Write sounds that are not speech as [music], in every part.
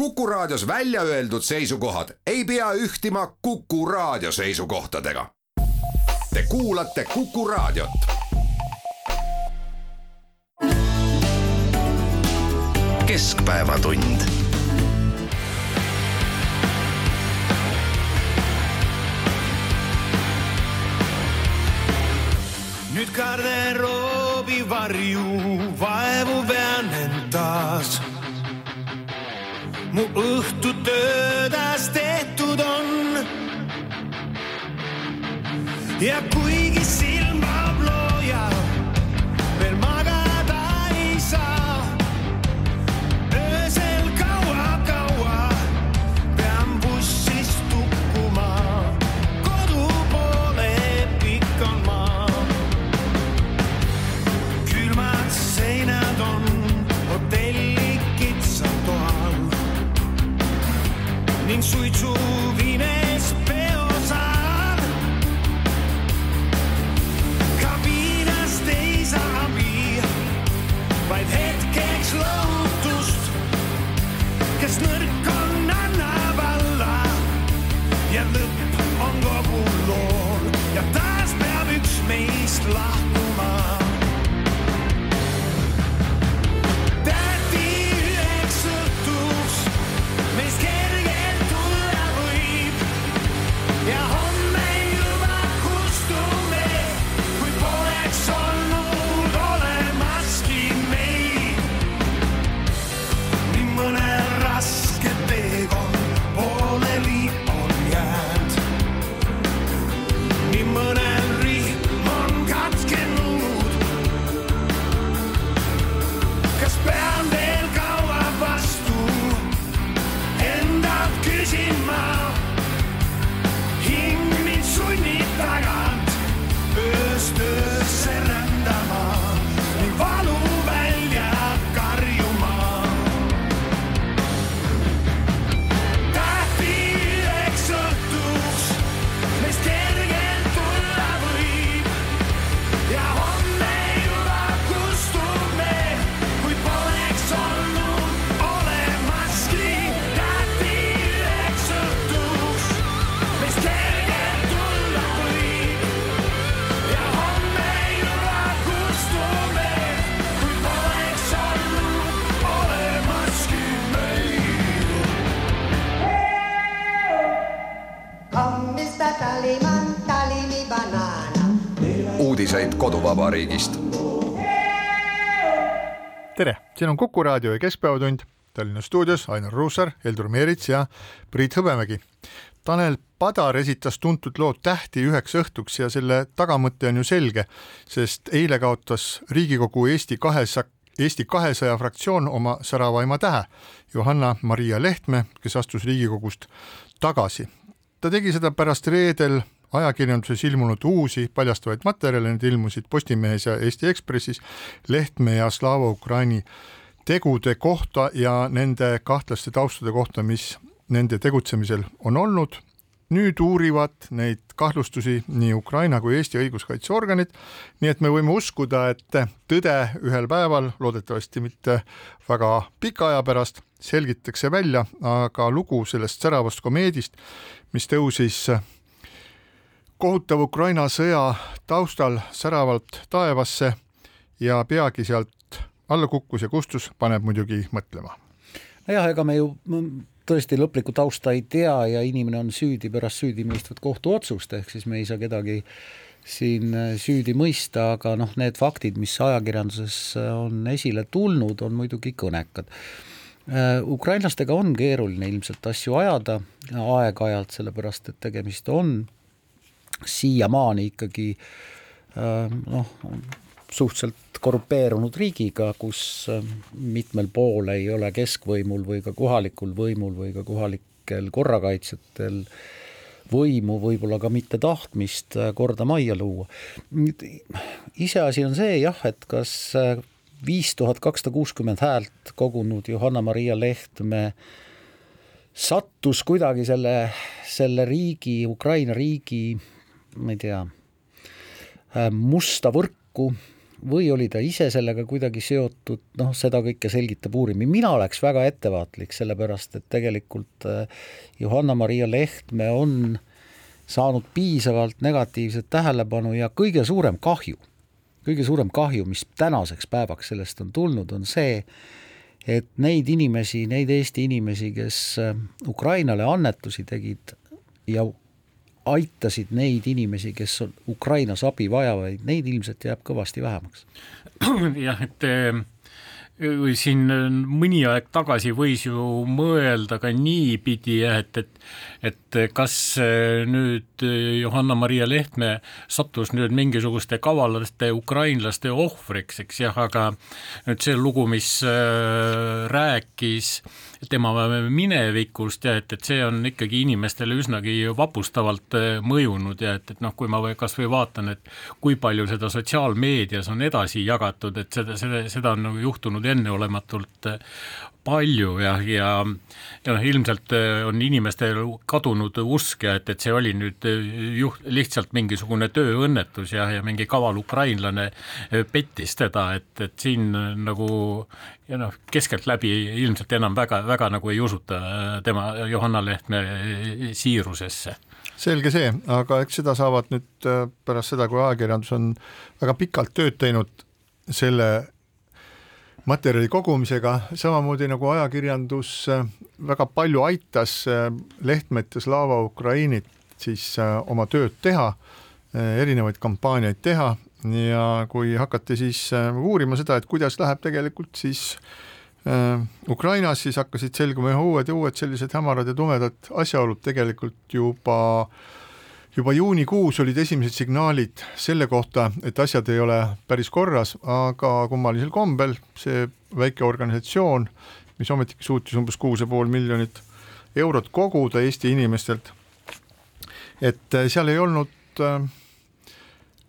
Kuku Raadios välja öeldud seisukohad ei pea ühtima Kuku Raadio seisukohtadega. Te kuulate Kuku Raadiot. keskpäevatund. nüüd garderoobi varju vaevu pean mu õhtu töödas tehtud on. ja kuigi fly koduvabariigist. tere, siin on Kuku raadio ja Keskpäevatund. Tallinna stuudios Ainar Ruussaar, Heldur Meerits ja Priit Hõbemägi. Tanel Padar esitas tuntud loo Tähti üheks õhtuks ja selle tagamõte on ju selge, sest eile kaotas Riigikogu Eesti kahesa-, Eesti kahesaja fraktsioon oma säravaima tähe, Johanna-Maria Lehtme, kes astus Riigikogust tagasi. ta tegi seda pärast reedel ajakirjanduses ilmunud uusi paljastavaid materjale, need ilmusid Postimehes ja Eesti Ekspressis Lehtme ja Slava Ukraini tegude kohta ja nende kahtlaste taustade kohta, mis nende tegutsemisel on olnud. nüüd uurivad neid kahtlustusi nii Ukraina kui Eesti õiguskaitseorganid, nii et me võime uskuda, et tõde ühel päeval, loodetavasti mitte väga pika aja pärast, selgitakse välja, aga lugu sellest säravast komeedist, mis tõusis kohutava Ukraina sõja taustal säravalt taevasse ja peagi sealt alla kukkus ja kustus, paneb muidugi mõtlema. nojah, ega me ju tõesti lõplikku tausta ei tea ja inimene on süüdi pärast süüdimõistvat kohtuotsust, ehk siis me ei saa kedagi siin süüdi mõista, aga noh, need faktid, mis ajakirjanduses on esile tulnud, on muidugi kõnekad. Ukrainlastega on keeruline ilmselt asju ajada aeg-ajalt, sellepärast et tegemist on siiamaani ikkagi noh, suhteliselt korrupeerunud riigiga, kus mitmel pool ei ole keskvõimul või ka kohalikul võimul või ka kohalikel korrakaitsjatel võimu, võib-olla ka mitte tahtmist korda majja luua. iseasi on see jah, et kas viis tuhat kakssada kuuskümmend häält kogunud Johanna-Maria Lehtme sattus kuidagi selle, selle riigi, Ukraina riigi, ma ei tea, musta võrku või oli ta ise sellega kuidagi seotud, noh, seda kõike selgitab uurimine, mina oleks väga ettevaatlik, sellepärast et tegelikult äh, Johanna-Maria Lehtme on saanud piisavalt negatiivset tähelepanu ja kõige suurem kahju, kõige suurem kahju, mis tänaseks päevaks sellest on tulnud, on see, et neid inimesi, neid Eesti inimesi, kes äh, Ukrainale annetusi tegid ja aitasid neid inimesi, kes on Ukrainas abi vajavaid, neid ilmselt jääb kõvasti vähemaks. [clears throat] jah, et eh, siin mõni aeg tagasi võis ju mõelda ka niipidi, et, et et kas eh, nüüd Johanna-Maria Lehtme sattus nüüd mingisuguste kavalate ukrainlaste ohvriks, eks jah, aga nüüd see lugu, mis rääkis tema minevikust ja et, et see on ikkagi inimestele üsnagi vapustavalt eh, mõjunud ja et, et noh, kui ma kas või vaatan, et kui palju seda sotsiaalmeedias on edasi jagatud, et seda, seda, seda on nagu juhtunud enneolematult palju ja, ja, ja noh, ilmselt äh, on inimestel kadunud usk ja et, et see oli nüüd äh, juht, lihtsalt mingisugune tööõnnetus ja, ja mingi kaval ukrainlane äh, pettis teda, et, et siin nagu ja noh, keskeltläbi ilmselt enam väga, väga nagu ei usuta tema, Johanna Lehtme siirusesse. Selge see, aga eks seda saavad nüüd pärast seda, kui ajakirjandus on väga pikalt tööd teinud selle materjali kogumisega, samamoodi nagu ajakirjandus äh, väga palju aitas äh, Lehtmet ja Slava Ukrainit siis äh, oma tööd teha, erinevaid kampaaniaid teha ja kui hakati siis uurima seda, et kuidas läheb tegelikult siis Ukrainas, siis hakkasid selguma üha uued ja uued sellised hämarad ja tumedad asjaolud tegelikult juba äh, juba juunikuus olid esimesed signaalid selle kohta, et asjad ei ole päris korras, aga kummalisel kombel see väike organisatsioon, mis ometigi suutis umbes kuus ja pool miljonit eurot koguda Eesti inimestelt, et seal ei olnud äh,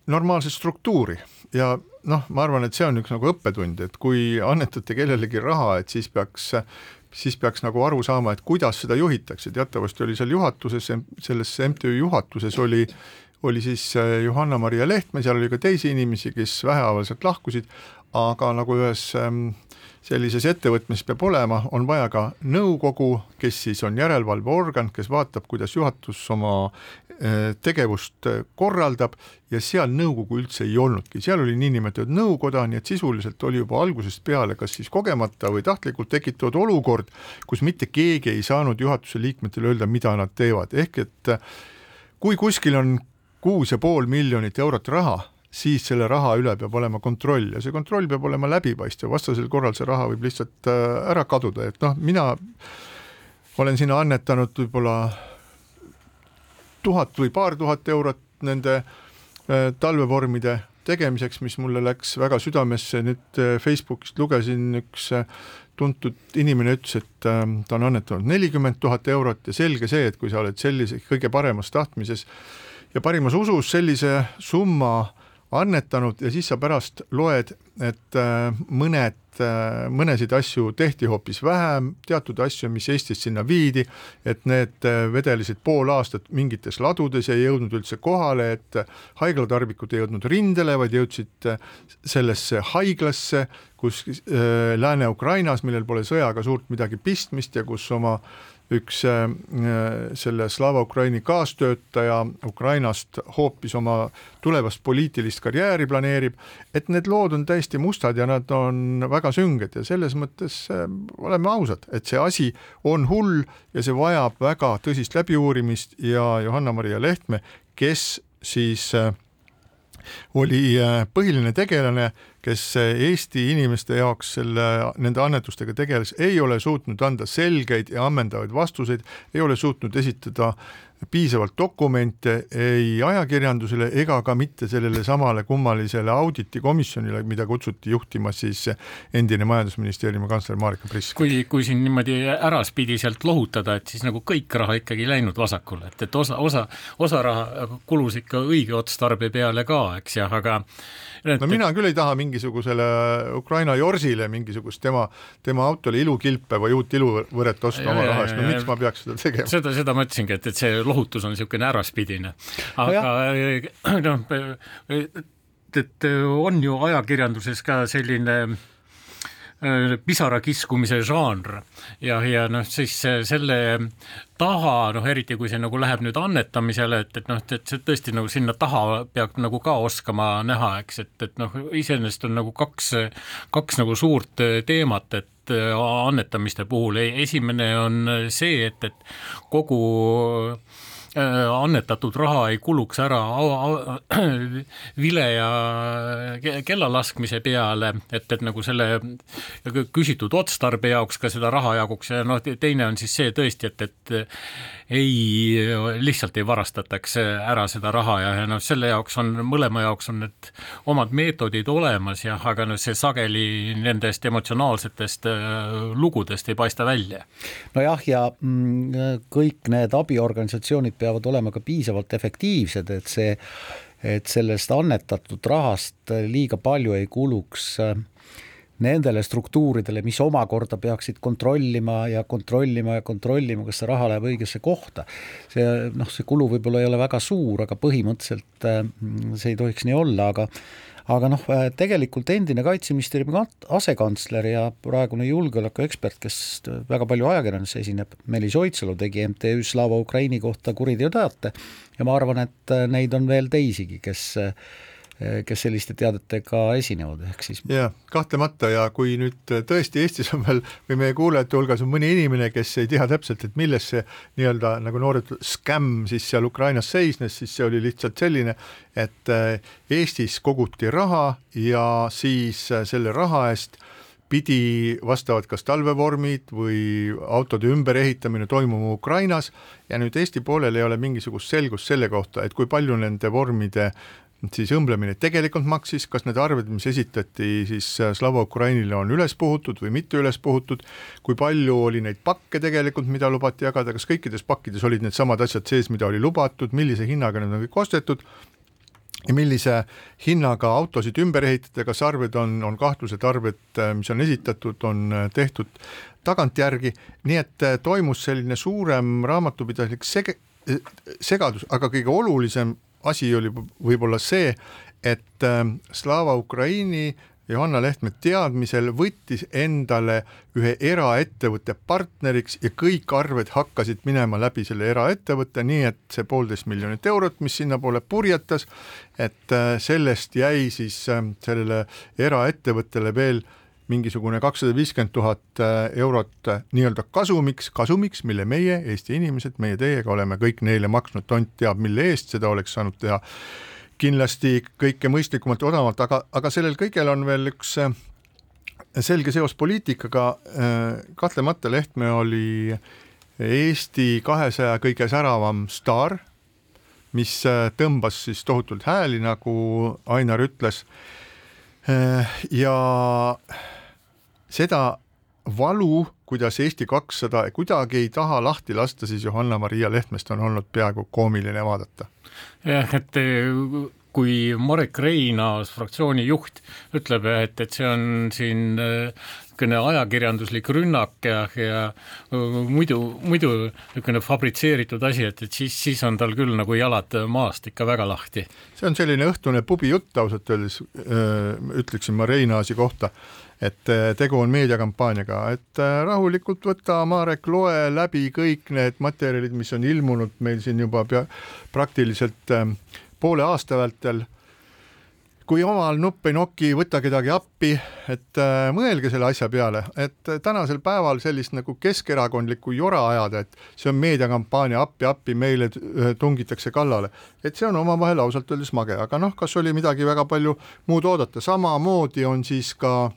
normaalset struktuuri. Ja noh, ma arvan, et see on üks nagu õppetund, et kui annetate kellelegi raha, et siis peaks siis peaks nagu aru saama, et kuidas seda juhitakse, teatavasti oli seal juhatuses, selles MTÜ juhatuses oli oli siis äh, Johanna-Maria Lehtme, seal oli ka teisi inimesi, kes vähehaaval sealt lahkusid, aga nagu ühes ähm, sellises ettevõtmises peab olema, on vaja ka nõukogu, kes siis on järelevalveorgan, kes vaatab, kuidas juhatus oma eh, tegevust eh, korraldab ja seal nõukogu üldse ei olnudki, seal oli niinimetatud nõukoda, nii et sisuliselt oli juba algusest peale kas siis kogemata või tahtlikult tekitatud olukord, kus mitte keegi ei saanud juhatuse liikmetele öelda, mida nad teevad, ehk et eh, kui kuskil on kuus ja pool miljonit eurot raha, siis selle raha üle peab olema kontroll ja see kontroll peab olema läbipaistev, vastasel korral see raha võib lihtsalt äh, ära kaduda, et noh, mina olen sinna annetanud võib-olla tuhat või paar tuhat eurot nende äh, talvevormide tegemiseks, mis mulle läks väga südamesse, nüüd äh, Facebookist lugesin üks tuntud inimene ütles, et ta on annetanud nelikümmend tuhat eurot ja selge see, et kui sa oled sellise kõige paremas tahtmises ja parimas usus sellise summa annetanud ja siis sa pärast loed, et äh, mõned, äh, mõnesid asju tehti hoopis vähem, teatud asju, mis Eestist sinna viidi, et need äh, vedelesid pool aastat mingites ladudes ja ei jõudnud üldse kohale, et haiglatarvikud ei jõudnud rindele, vaid jõudsid sellesse haiglasse, kus Lääne-Ukrainas, millel pole sõjaga suurt midagi pistmist ja kus oma äh, üks äh, selle Slava Ukraini kaastöötaja Ukrainast hoopis oma tulevast poliitilist karjääri planeerib, et need lood on täiesti mustad ja nad on väga sünged ja selles mõttes äh, oleme ausad, et see asi on hull ja see vajab väga tõsist läbiuurimist ja Johanna-Maria Lehtme, kes siis äh, oli põhiline tegelane kes Eesti inimeste jaoks selle, nende annetustega tegeles, ei ole suutnud anda selgeid ja ammendavaid vastuseid, ei ole suutnud esitada piisavalt dokumente ei ajakirjandusele ega ka mitte sellele samale kummalisele auditikomisjonile, mida kutsuti juhtima siis endine Majandusministeeriumi kantsler Marika Prisk. kui, kui siin niimoodi äraspidiselt lohutada, et siis nagu kõik raha ikkagi läinud vasakule, et, et osa, osa, osa raha kulus ikka õige otstarbe peale ka, eks jah, aga no mina küll ei taha mingisugusele Ukraina Jorsile mingisugust tema, tema autole ilukilpe või uut iluvõret osta oma raha eest, no miks ma peaks seda tegema? seda, seda ma ütlesingi, et, et see lohutus on niisugune äraspidine, aga [clears throat] noh, et on ju ajakirjanduses ka selline äh, pisara kiskumise žanr. Ja, ja noh, siis selle taha, noh eriti kui see nagu läheb nüüd annetamisele, et, et noh, et see tõesti nagu sinna taha peab nagu ka oskama näha, eks, et, et noh, iseenesest on nagu kaks, kaks nagu suurt teemat, et annetamiste puhul, esimene on see, et, et kogu Äh, annetatud raha ei kuluks ära [clears throat] vile ja kella laskmise peale, et, et nagu selle küsitud otstarbe jaoks ka seda raha jaguks ja noh, teine on siis see tõesti, et, et ei, lihtsalt ei varastataks ära seda raha ja, noh, selle jaoks on, mõlema jaoks on need omad meetodid olemas ja aga noh, see sageli nendest emotsionaalsetest äh, lugudest ei paista välja. nojah, ja mm, kõik need abiorganisatsioonid peavad olema ka piisavalt efektiivsed, et see, et sellest annetatud rahast liiga palju ei kuluks äh, nendele struktuuridele, mis omakorda peaksid kontrollima ja kontrollima ja kontrollima, kas see raha läheb õigesse kohta. see noh, see kulu võib-olla ei ole väga suur, aga põhimõtteliselt äh, see ei tohiks nii olla, aga aga noh, äh, tegelikult endine Kaitseministeeriumi asekantsler ja praegune julgeolekuekspert, kes väga palju ajakirjanduses esineb, Meelis Oidsalu tegi MTÜ Slava Ukraini kohta kuriteoteate ja ma arvan, et äh, neid on veel teisigi, kes kes selliste teadetega esinevad, ehk siis jah, kahtlemata ja kui nüüd tõesti Eestis on veel või meie kuulajate hulgas on mõni inimene, kes ei tea täpselt, et milles see nii-öelda nagu noored skämm siis seal Ukrainas seisnes, siis see oli lihtsalt selline, et äh, Eestis koguti raha ja siis äh, selle raha eest pidi vastavad kas talvevormid või autode ümberehitamine toimuma Ukrainas ja nüüd Eesti poolel ei ole mingisugust selgust selle kohta, et kui palju nende vormide siis õmblemine. Tegelikult maksis, kas need arved, mis esitati siis äh, Slava Ukrainile, on üles puhutud või mitte üles puhutud, kui palju oli neid pakke tegelikult, mida lubati jagada, kas kõikides pakkides olid needsamad asjad sees, mida oli lubatud, millise hinnaga need on kõik ostetud? Ja millise hinnaga autosid ümber ehitada, kas arved on, on kahtlused arved, äh, mis on esitatud, on äh, tehtud tagantjärgi, nii et toimus selline suurem raamatupidamislik sege-, segadus, aga kõige olulisem asi oli võib-olla see, et ähm, Slava Ukraini Johanna Lehtme teadmisel võttis endale ühe eraettevõtte partneriks ja kõik arved hakkasid minema läbi selle eraettevõtte, nii et see poolteist miljonit eurot, mis sinnapoole purjetas, et äh, sellest jäi siis ähm, sellele eraettevõttele veel mingisugune kakssada viiskümmend tuhat äh, eurot äh, nii-öelda kasumiks, kasumiks, mille meie, Eesti inimesed, meie teiega oleme kõik neile maksnud, tont teab, mille eest seda oleks saanud teha. Kindlasti kõike mõistlikumalt ja odavamalt, aga, aga sellel kõigel on veel üks äh, selge seos poliitikaga, kahtlemata Lehtme oli Eesti kahesaja kõige säravam staar, mis tõmbas siis tohutult hääli, nagu Ainar ütles, ja seda valu, kuidas Eesti kakssada kuidagi ei taha lahti lasta, siis Johanna-Maria Lehtmest on olnud peaaegu koomiline vaadata. jah, et kui Marek Reinaas, fraktsiooni juht, ütleb, et, et see on siin niisugune ajakirjanduslik rünnak ja, ja muidu, muidu niisugune fabritseeritud asi, et, et siis, siis on tal küll nagu jalad maast ikka väga lahti. see on selline õhtune pubijutt ausalt öeldes, ütleksin ma Reinaasi kohta et äh, tegu on meediakampaaniaga, et äh, rahulikult võta, Marek, loe läbi kõik need materjalid, mis on ilmunud meil siin juba pea, praktiliselt ähm, poole aasta vältel. Kui omal nupp ei noki, võta kedagi appi, et äh, mõelge selle asja peale, et tänasel päeval sellist nagu keskerakondlikku jora ajada, et see on meediakampaania appi-appi, meile tungitakse kallale, et see on omavahel ausalt öeldes mage, aga noh, kas oli midagi väga palju muud oodata, samamoodi on siis ka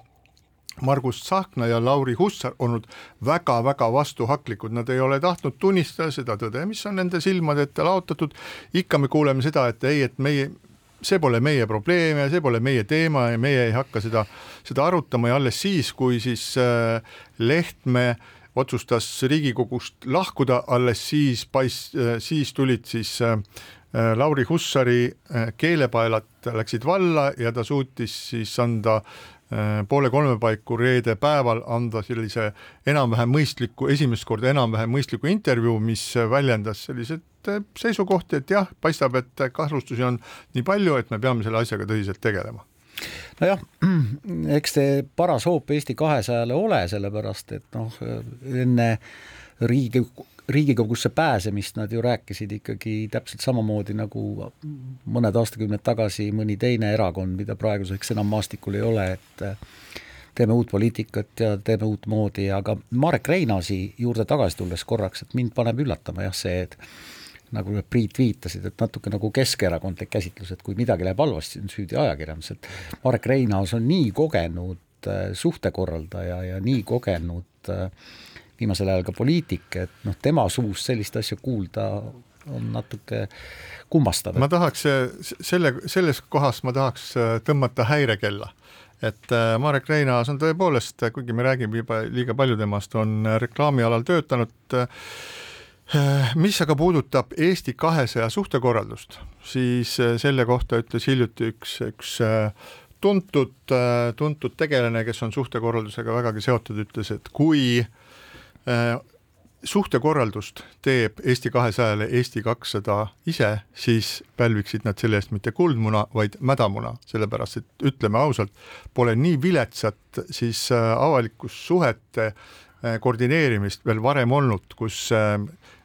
Margus Tsahkna ja Lauri Hussar olnud väga-väga vastuhaklikud, nad ei ole tahtnud tunnistada seda tõde, mis on nende silmade ette laotatud. ikka me kuuleme seda, et ei, et meie, see pole meie probleem ja see pole meie teema ja meie ei hakka seda, seda arutama ja alles siis, kui siis äh, Lehtme otsustas Riigikogust lahkuda, alles siis pais- äh,, siis tulid siis äh, äh Lauri Hussari äh, keelepaelad läksid valla ja ta suutis siis anda poole kolme paiku reede päeval anda sellise enam-vähem mõistliku, esimest korda enam-vähem mõistliku intervjuu, mis väljendas selliseid seisukohti, et jah, paistab, et kahjustusi on nii palju, et me peame selle asjaga tõsiselt tegelema. Nojah, [clears throat] eks see paras hoop Eesti kahesajale ole, sellepärast et noh, enne riigi, riigikogusse pääsemist nad ju rääkisid ikkagi täpselt samamoodi nagu mõned aastakümned tagasi mõni teine erakond, mida praeguseks enam maastikul ei ole, et teeme uut poliitikat ja teeme uutmoodi, aga Marek Reinaasi juurde tagasi tulles korraks, et mind paneb üllatama jah, see, et nagu Priit viitasid, et natuke nagu keskerakondlik käsitlus, et kui midagi läheb halvasti, on süüdi ajakirjandus, et Marek Reinaas on nii kogenud äh, suhtekorraldaja ja nii kogenud äh, viimasel ajal ka poliitik, et noh, tema suust sellist asja kuulda on natuke kummastav. ma tahaks selle, selles kohas ma tahaks äh, tõmmata häirekella et Marek Reinaas on tõepoolest, kuigi me räägime juba liiga palju temast, on reklaamialal töötanud mis aga puudutab Eesti kahesaja suhtekorraldust, siis äh, selle kohta ütles hiljuti üks, üks äh, tuntud, äh, tuntud tegelane, kes on suhtekorraldusega vägagi seotud, ütles, et kui suhtekorraldust teeb Eesti kahesajale Eesti kakssada ise, siis pälviksid nad selle eest mitte kuldmuna, vaid mädamuna, sellepärast et ütleme ausalt, pole nii viletsat siis avalikussuhete koordineerimist veel varem olnud, kus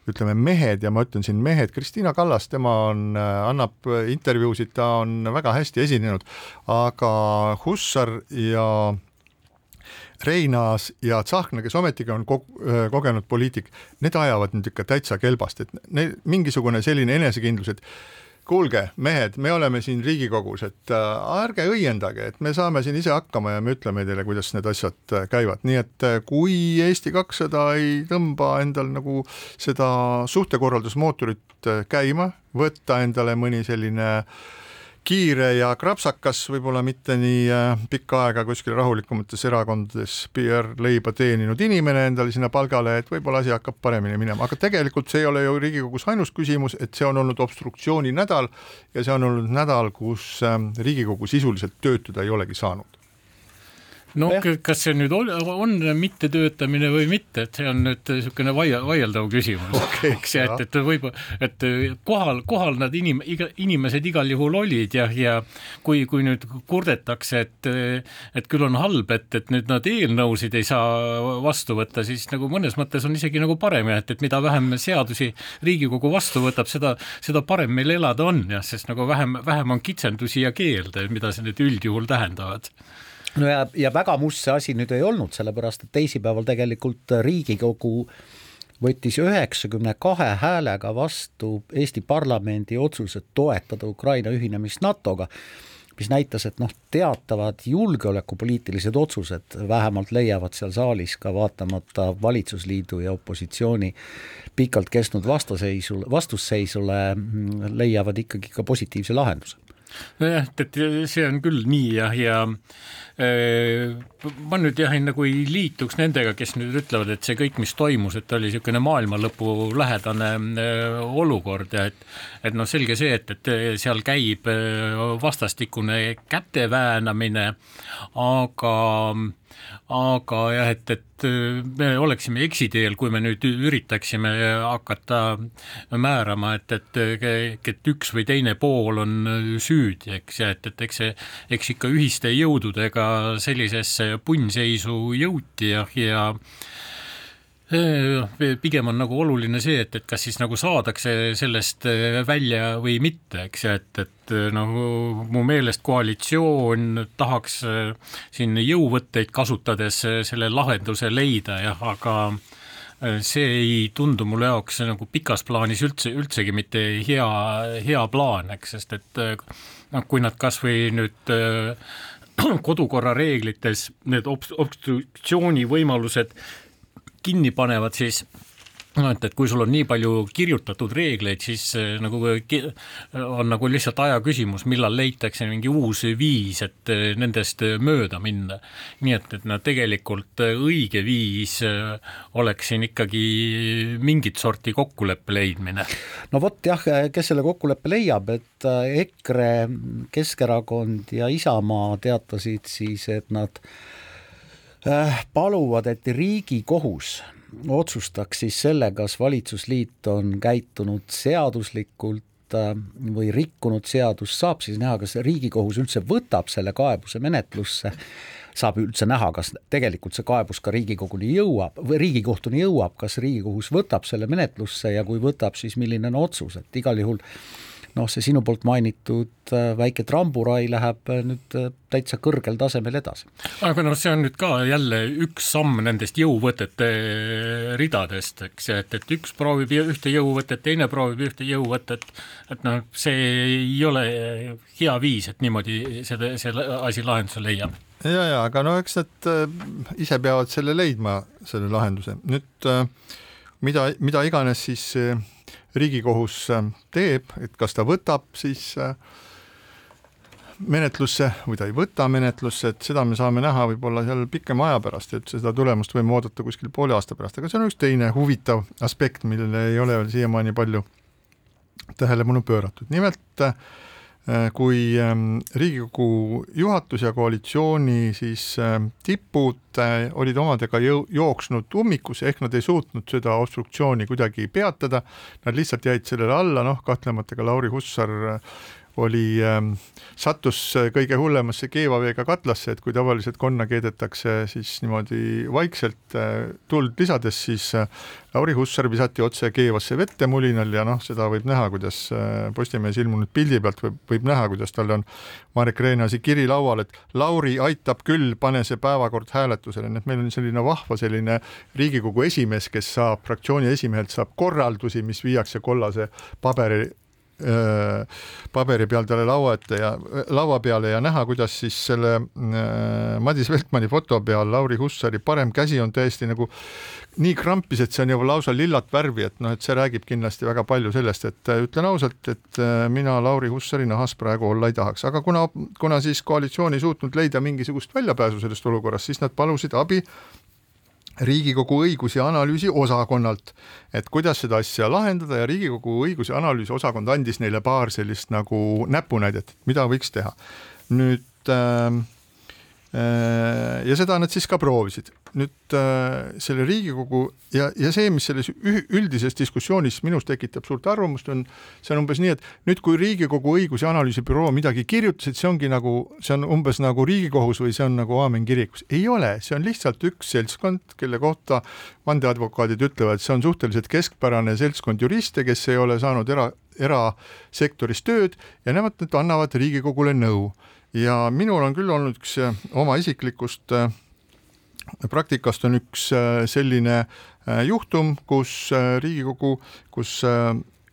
ütleme, mehed ja ma ütlen siin mehed, Kristina Kallas, tema on, äh, annab intervjuusid, ta on väga hästi esinenud, aga Hussar ja Reinaas ja Tsahkna, kes ometigi on äh, kogenud poliitik, need ajavad nüüd ikka täitsa kelbast, et neil mingisugune selline enesekindlus, et kuulge, mehed, me oleme siin Riigikogus, et äh, ärge õiendage, et me saame siin ise hakkama ja me ütleme teile, kuidas need asjad äh, käivad, nii et äh, kui Eesti kakssada ei tõmba endal nagu seda suhtekorraldusmootorit käima, võtta endale mõni selline äh, kiire ja krapsakas, võib-olla mitte nii äh, pikka aega kuskil rahulikumates erakondades PR-leiba teeninud inimene endale sinna palgale, et võib-olla asi hakkab paremini minema, aga tegelikult see ei ole ju Riigikogus ainus küsimus, et see on olnud obstruktsiooni nädal ja see on olnud nädal, kus ähm, Riigikogu sisuliselt töötada ei olegi saanud no kas see nüüd on, on mittetöötamine või mitte, et see on nüüd niisugune vaia-, vaieldav küsimus. Okay,. [laughs] eks ja et, et võib, et kohal, kohal nad inim-, iga, inimesed igal juhul olid ja, ja kui, kui nüüd kurdetakse, et et küll on halb, et, et nüüd nad eelnõusid ei saa vastu võtta, siis nagu mõnes mõttes on isegi nagu parem ja et, et mida vähem seadusi Riigikogu vastu võtab, seda, seda parem meil elada on jah, sest nagu vähem, vähem on kitsendusi ja keelde, mida see nüüd üldjuhul tähendavad no ja, ja väga must see asi nüüd ei olnud, sellepärast et teisipäeval tegelikult Riigikogu võttis üheksakümne kahe häälega vastu Eesti parlamendi otsuse toetada Ukraina ühinemist NATO-ga, mis näitas, et noh, teatavad julgeolekupoliitilised otsused vähemalt leiavad seal saalis ka vaatamata valitsusliidu ja opositsiooni pikalt kestnud vastaseisule, vastusseisule, leiavad ikkagi ka positiivse lahenduse see on küll nii jah, ja, ja ma nüüd jah, nagu ei liituks nendega, kes nüüd ütlevad, et see kõik, mis toimus, et oli niisugune maailmalõpu lähedane olukord ja et et noh, selge see, et, et seal käib vastastikune käte väänamine, aga aga jah, et, et me oleksime eksiteel, kui me nüüd üritaksime hakata määrama, et, et, et üks või teine pool on süüdi, eks, ja et, et eks see, eks ikka ühiste jõududega sellisesse punnseisu jõuti ja, ja pigem on nagu oluline see, et, et kas siis nagu saadakse sellest äh, välja või mitte, eks ju, et, et äh, nagu mu meelest koalitsioon tahaks äh, siin jõuvõtteid kasutades selle lahenduse leida jah, aga see ei tundu mulle jaoks nagu pikas plaanis üldse, üldsegi mitte hea, hea plaan, eks, sest et noh, kui nad kas või nüüd [clears throat] kodukorra reeglites need obstruktsiooni võimalused kinni panevad, siis no et, et kui sul on nii palju kirjutatud reegleid, siis äh, nagu ki- on nagu lihtsalt aja küsimus, millal leitakse mingi uus viis, et äh, nendest mööda minna. nii et, et no tegelikult õige viis oleks siin ikkagi mingit sorti kokkuleppe leidmine. no vot jah, kes selle kokkuleppe leiab, et EKRE, Keskerakond ja Isamaa teatasid siis, et nad paluvad, et Riigikohus otsustaks siis selle, kas valitsusliit on käitunud seaduslikult äh, või rikkunud seadust, saab siis näha, kas Riigikohus üldse võtab selle kaebuse menetlusse, saab üldse näha, kas tegelikult see kaebus ka Riigikoguni jõuab või Riigikohtuni jõuab, kas Riigikohus võtab selle menetlusse ja kui võtab, siis milline on otsus, et igal juhul noh, see sinu poolt mainitud äh, väike tramburai läheb äh, nüüd äh, täitsa kõrgel tasemel edasi. aga noh, see on nüüd ka jälle üks samm nendest jõuvõtete ridadest, eks, et, et üks proovib ühte jõuvõtet, teine proovib ühte jõuvõtet, et noh, see ei ole hea viis, et niimoodi seda, selle asi lahenduse leiab ja, ja aga no eks nad ise peavad selle leidma, selle lahenduse. nüüd mida, mida iganes siis Riigikohus äh, teeb, et kas ta võtab siis äh, menetlusse või ta ei võta menetlusse, et seda me saame näha võib-olla seal pikema aja pärast, et seda tulemust võime oodata kuskil poole aasta pärast, aga see on üks teine huvitav aspekt, millele ei ole veel siiamaani palju tähelepanu pööratud. nimelt äh, kui ähm, Riigikogu juhatus ja koalitsiooni siis ähm, tipud äh, olid omadega jooksnud ummikusse, ehk nad ei suutnud seda obstruktsiooni kuidagi peatada, nad lihtsalt jäid sellele alla, noh kahtlemata ka Lauri Hussar äh, oli ähm,, sattus kõige hullemasse keevaveega katlasse, et kui tavaliselt konna keedetakse siis niimoodi vaikselt äh, tuld lisades, siis äh, Lauri Hussar visati otse keevasse vette mulinal ja noh, seda võib näha, kuidas äh, Postimehes ilmunud pildi pealt võib, võib näha, kuidas tal on Marek Reinaasi kiri laual, et Lauri aitab küll, pane see päevakord hääletusele, nii et meil on selline vahva selline Riigikogu esimees, kes saab, fraktsiooni esimehelt saab korraldusi, mis viiakse kollase paberi paberi peal talle laua ette ja laua peale ja näha, kuidas siis selle öö, Madis Veltmani foto peal Lauri Hussari parem käsi on täiesti nagu nii krampis, et see on juba lausa lillat värvi, et noh, et see räägib kindlasti väga palju sellest, et äh, ütlen ausalt, et äh, mina Lauri Hussari nahas praegu olla ei tahaks, aga kuna, kuna siis koalitsioon ei suutnud leida mingisugust väljapääsu sellest olukorrast, siis nad palusid abi Riigikogu õigus- ja analüüsiosakonnalt, et kuidas seda asja lahendada ja Riigikogu õigus- ja analüüsiosakond andis neile paar sellist nagu näpunäidet, mida võiks teha. nüüd äh, ja seda nad siis ka proovisid. nüüd äh, selle Riigikogu ja, ja see, mis selles üldises diskussioonis minus tekitab suurt arvamust, on, see on umbes nii, et nüüd, kui Riigikogu õigus- ja analüüsibüroo midagi kirjutas, et see ongi nagu, see on umbes nagu Riigikohus või see on nagu aamen kirikus. ei ole, see on lihtsalt üks seltskond, kelle kohta vandeadvokaadid ütlevad, see on suhteliselt keskpärane seltskond juriste, kes ei ole saanud era, erasektoris tööd ja nemad nüüd annavad Riigikogule nõu ja minul on küll olnud üks äh, oma isiklikust äh, praktikast on üks äh, selline juhtum, kus Riigikogu, kus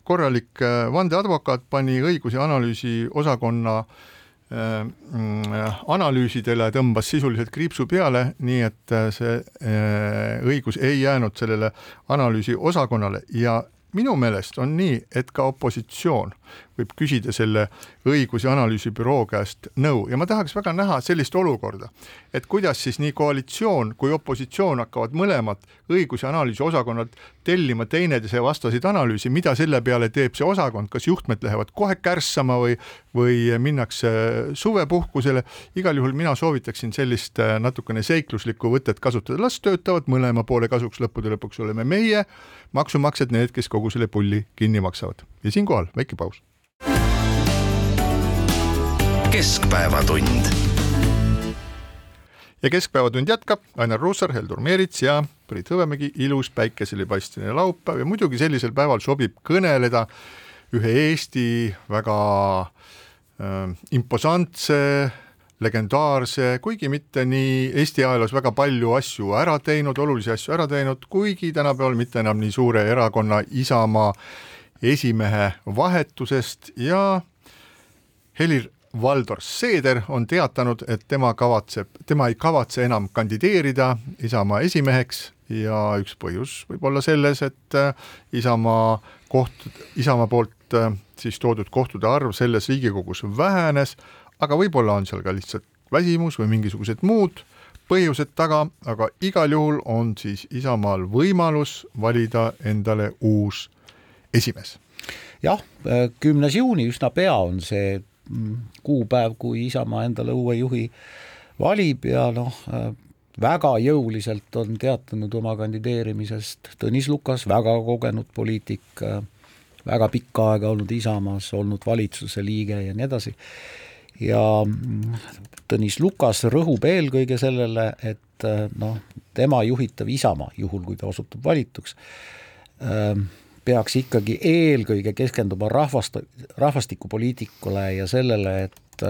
korralik vandeadvokaat pani õigus- ja analüüsiosakonna analüüsidele tõmbas sisuliselt kriipsu peale, nii et see õigus ei jäänud sellele analüüsiosakonnale. Ja minu meelest on nii, et ka opositsioon võib küsida selle õigus- ja analüüsibüroo käest nõu. Ja ma tahaks väga näha sellist olukorda, et kuidas siis nii koalitsioon kui opositsioon hakkavad mõlemad õigus- ja analüüsiosakonnad tellima teineteise vastaseid analüüsi, mida selle peale teeb see osakond, kas juhtmed lähevad kohe kärssama või, või minnakse suvepuhkusele, igal juhul mina soovitaksin sellist äh, natukene seikluslikku võtet kasutada, las töötavad mõlema poole kasuks, lõppude lõpuks oleme meie, maksumaksjad need, kes kogu selle pulli kinni maksavad. Ja siinkohal väike paus. keskpäevatund. ja Keskpäevatund jätkab, Ainar Ruussaar, Heldur Meerits ja Priit Hõbemägi, ilus päikeselipaisteline laupäev ja muidugi sellisel päeval sobib kõneleda ühe Eesti väga äh, imposantse, legendaarse, kuigi mitte nii Eesti ajaloos väga palju asju ära teinud, olulisi asju ära teinud, kuigi tänapäeval mitte enam nii suure erakonna Isamaa esimehe vahetusest ja Helir Valdor Seeder on teatanud, et tema kavatseb, tema ei kavatse enam kandideerida Isamaa esimeheks ja üks põhjus võib olla selles, et äh, Isamaa koht, Isamaa poolt äh, siis toodud kohtade arv selles Riigikogus vähenes, aga võib-olla on seal ka lihtsalt väsimus või mingisugused muud põhjused taga, aga igal juhul on siis Isamaal võimalus valida endale uus esimees. jah, kümnes juuni, üsna pea on see mm, kuupäev, kui Isamaa endale uue juhi valib ja noh, väga jõuliselt on teatanud oma kandideerimisest Tõnis Lukas, väga kogenud poliitik, väga pikka aega olnud Isamaas, olnud valitsuse liige ja nii edasi, ja Tõnis Lukas rõhub eelkõige sellele, et noh, tema juhitav Isamaa, juhul kui ta osutub valituks, peaks ikkagi eelkõige keskenduma rahvast, rahvastikupoliitikule ja sellele, et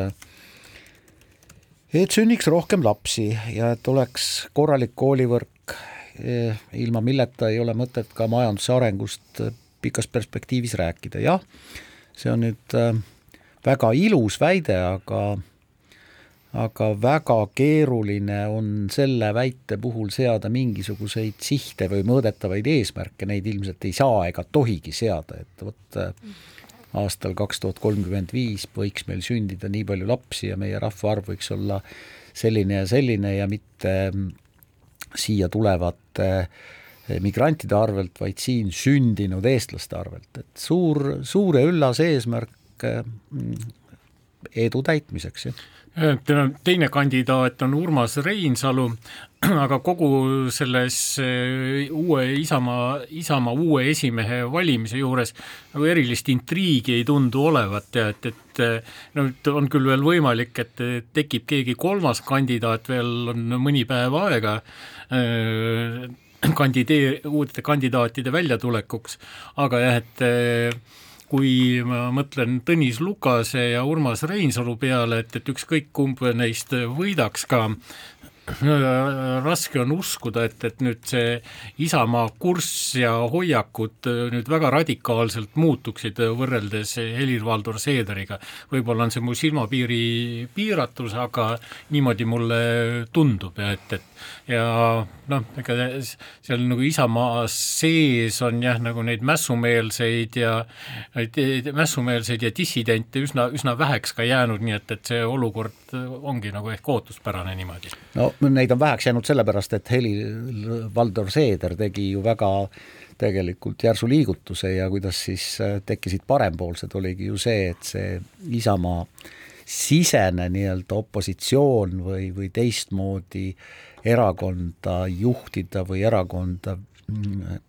et sünniks rohkem lapsi ja et oleks korralik koolivõrk, ilma milleta ei ole mõtet ka majanduse arengust pikas perspektiivis rääkida, jah, see on nüüd väga ilus väide, aga aga väga keeruline on selle väite puhul seada mingisuguseid sihte või mõõdetavaid eesmärke, neid ilmselt ei saa ega tohigi seada, et vot äh, aastal kaks tuhat kolmkümmend viis võiks meil sündida nii palju lapsi ja meie rahvaarv võiks olla selline ja selline ja mitte mm, siia tulevate eh, migrantide arvelt, vaid siin sündinud eestlaste arvelt, et suur, suur ja üllas eesmärk mm, edu täitmiseks, jah? Teine kandidaat on Urmas Reinsalu, [clears throat] aga kogu selles eh, uue Isamaa, Isamaa uue esimehe valimise juures nagu erilist intriigi ei tundu olevat ja et, et no on küll veel võimalik, et tekib keegi kolmas kandidaat, veel on mõni päev aega kandideer-, uute kandidaatide väljatulekuks, aga jah, et kui ma mõtlen Tõnis Lukase ja Urmas Reinsalu peale, et, et ükskõik kumb neist võidaks ka, raske on uskuda, et, et nüüd see Isamaa kurss ja hoiakud nüüd väga radikaalselt muutuksid võrreldes Helir-Valdor Seederiga. võib-olla on see mu silmapiiri piiratus, aga niimoodi mulle tundub ja et, et ja noh, ega seal nagu Isamaa sees on jah, nagu neid mässumeelseid ja mässumeelseid ja dissidente üsna, üsna väheks ka jäänud, nii et, et see olukord ongi nagu ehk ootuspärane niimoodi. no neid on väheks jäänud sellepärast, et Helir-Valdor Seeder tegi ju väga tegelikult järsu liigutuse ja kuidas siis tekkisid parempoolsed, oligi ju see, et see Isamaa sisene nii-öelda opositsioon või, või teistmoodi erakonda juhtida või erakonda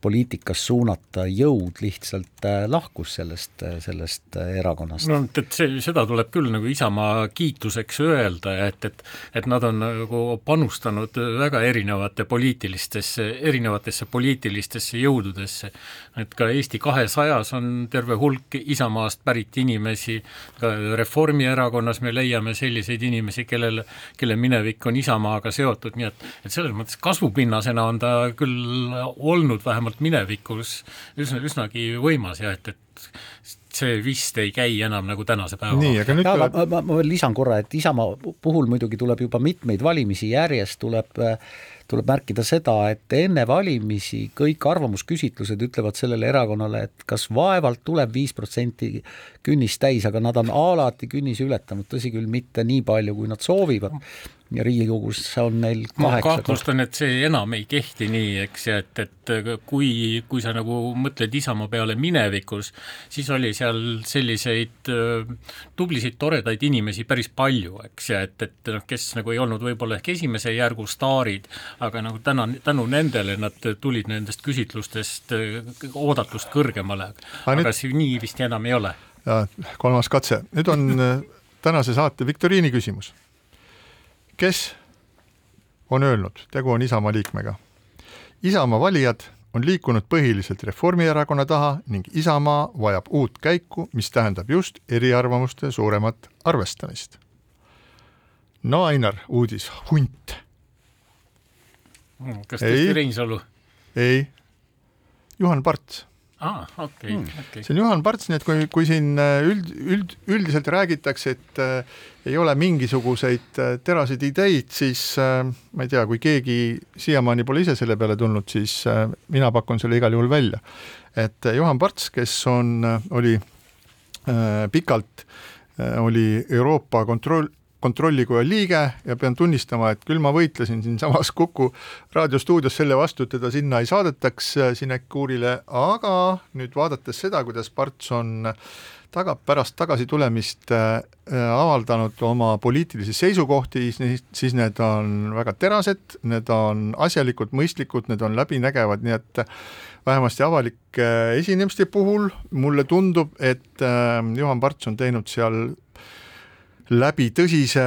poliitikas suunata jõud lihtsalt äh, lahkus sellest, äh, sellest äh, erakonnast. no et see, seda tuleb küll nagu Isamaa kiituseks öelda, et, et et nad on nagu panustanud väga erinevate poliitilistesse, erinevatesse poliitilistesse jõududesse. et ka Eesti kahesajas on terve hulk Isamaast pärit inimesi, ka Reformierakonnas me leiame selliseid inimesi, kellel, kelle minevik on Isamaaga seotud, nii et et selles mõttes kasvupinnasena on ta küll olnud vähemalt minevikus üsna, üsnagi võimas ja et, et see vist ei käi enam nagu tänase päeva. nii, aga nüüd ja, tuleb... ma, ma, ma veel lisan korra, et Isamaa puhul muidugi tuleb juba mitmeid valimisi järjest, tuleb tuleb märkida seda, et enne valimisi kõik arvamusküsitlused ütlevad sellele erakonnale, et kas vaevalt tuleb viis protsenti künnist täis, aga nad on alati künnise ületanud, tõsi küll, mitte nii palju, kui nad soovivad ja Riigikogus on neil kaheksa ma kahtlustan, et see enam ei kehti nii, eks, ja et, et kui, kui sa nagu mõtled Isamaa peale minevikus, siis oli seal selliseid äh, tublisid, toredaid inimesi päris palju, eks, ja et, et noh, kes nagu ei olnud võib-olla ehk esimese järgu staarid, aga nagu täna, tänu nendele nad tulid nendest küsitlustest äh, oodatust kõrgemale, aga nüüd... see nii vist enam ei ole. ja kolmas katse, nüüd on äh, tänase saate viktoriini küsimus kes on öelnud, tegu on Isamaa liikmega. Isamaa valijad on liikunud põhiliselt Reformierakonna taha ning Isamaa vajab uut käiku, mis tähendab just eriarvamuste suuremat arvestamist. no Ainar, uudis, hunt. kas tõesti Reinsalu? ei, Juhan Parts aa, okei, okei. see on Juhan Parts, nii et kui, kui siin äh, üld, üld, üldiselt räägitakse, et äh, ei ole mingisuguseid äh, teraseid ideid, siis äh, ma ei tea, kui keegi siiamaani pole ise selle peale tulnud, siis äh, mina pakun selle igal juhul välja. et äh, Juhan Parts, kes on, oli äh, pikalt äh,, oli Euroopa kontroll, kontrollikoja liige ja pean tunnistama, et küll ma võitlesin siinsamas Kuku raadiostuudios selle vastu, et teda sinna ei saadetaks äh, sinekuurile, aga nüüd vaadates seda, kuidas Parts on taga, pärast tagasitulemist äh, äh, avaldanud oma poliitilisi seisukohti, siis need on väga terased, need on asjalikud, mõistlikud, need on läbinägevad, nii et vähemasti avalike esinemiste puhul mulle tundub, et Juhan Parts on teinud seal läbi tõsise,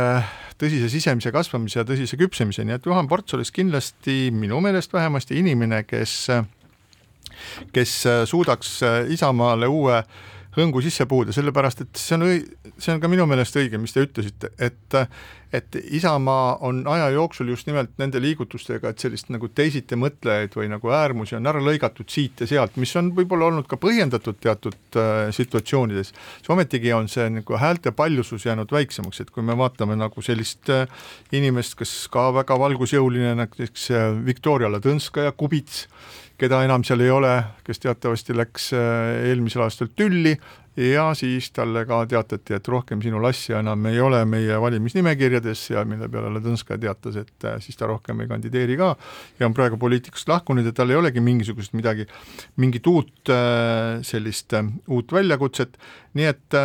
tõsise sisemise kasvamise ja tõsise küpsemise, nii et Juhan Parts oleks kindlasti minu meelest vähemasti inimene, kes kes suudaks Isamaale uue hõngu sisse puhuda, sellepärast et see on õi-, see on ka minu meelest õige, mis te ütlesite, et et Isamaa on aja jooksul just nimelt nende liigutustega, et sellist nagu teisiti mõtlejaid või nagu äärmusi on ära lõigatud siit ja sealt, mis on võib-olla olnud ka põhjendatud teatud äh, situatsioonides, siis ometigi on see nagu häälte paljusus jäänud väiksemaks, et kui me vaatame nagu sellist äh, inimest, kes ka väga valgusjõuline, näiteks äh, Viktoria Ladõnskaja Kubits, keda enam seal ei ole, kes teatavasti läks äh, eelmisel aastal tülli ja siis talle ka teatati, et rohkem sinu lassi enam ei ole meie valimisnimekirjades ja mille peale Ladõnskaja teatas, et äh, siis ta rohkem ei kandideeri ka ja on praegu poliitikast lahkunud ja tal ei olegi mingisugust midagi, mingit uut äh, sellist äh, uut väljakutset, nii et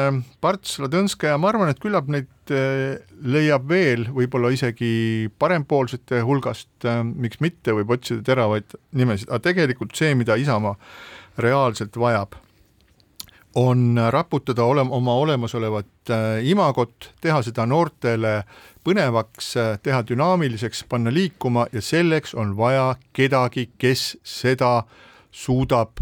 Parts Ladõnskaja, ma arvan, et küllap neid leiab veel võib-olla isegi parempoolsete hulgast miks mitte, võib otsida teravaid nimesid, aga tegelikult see, mida Isamaa reaalselt vajab on raputada olem-, oma olemasolevat äh, imagot, teha seda noortele põnevaks, teha dünaamiliseks, panna liikuma ja selleks on vaja kedagi, kes seda suudab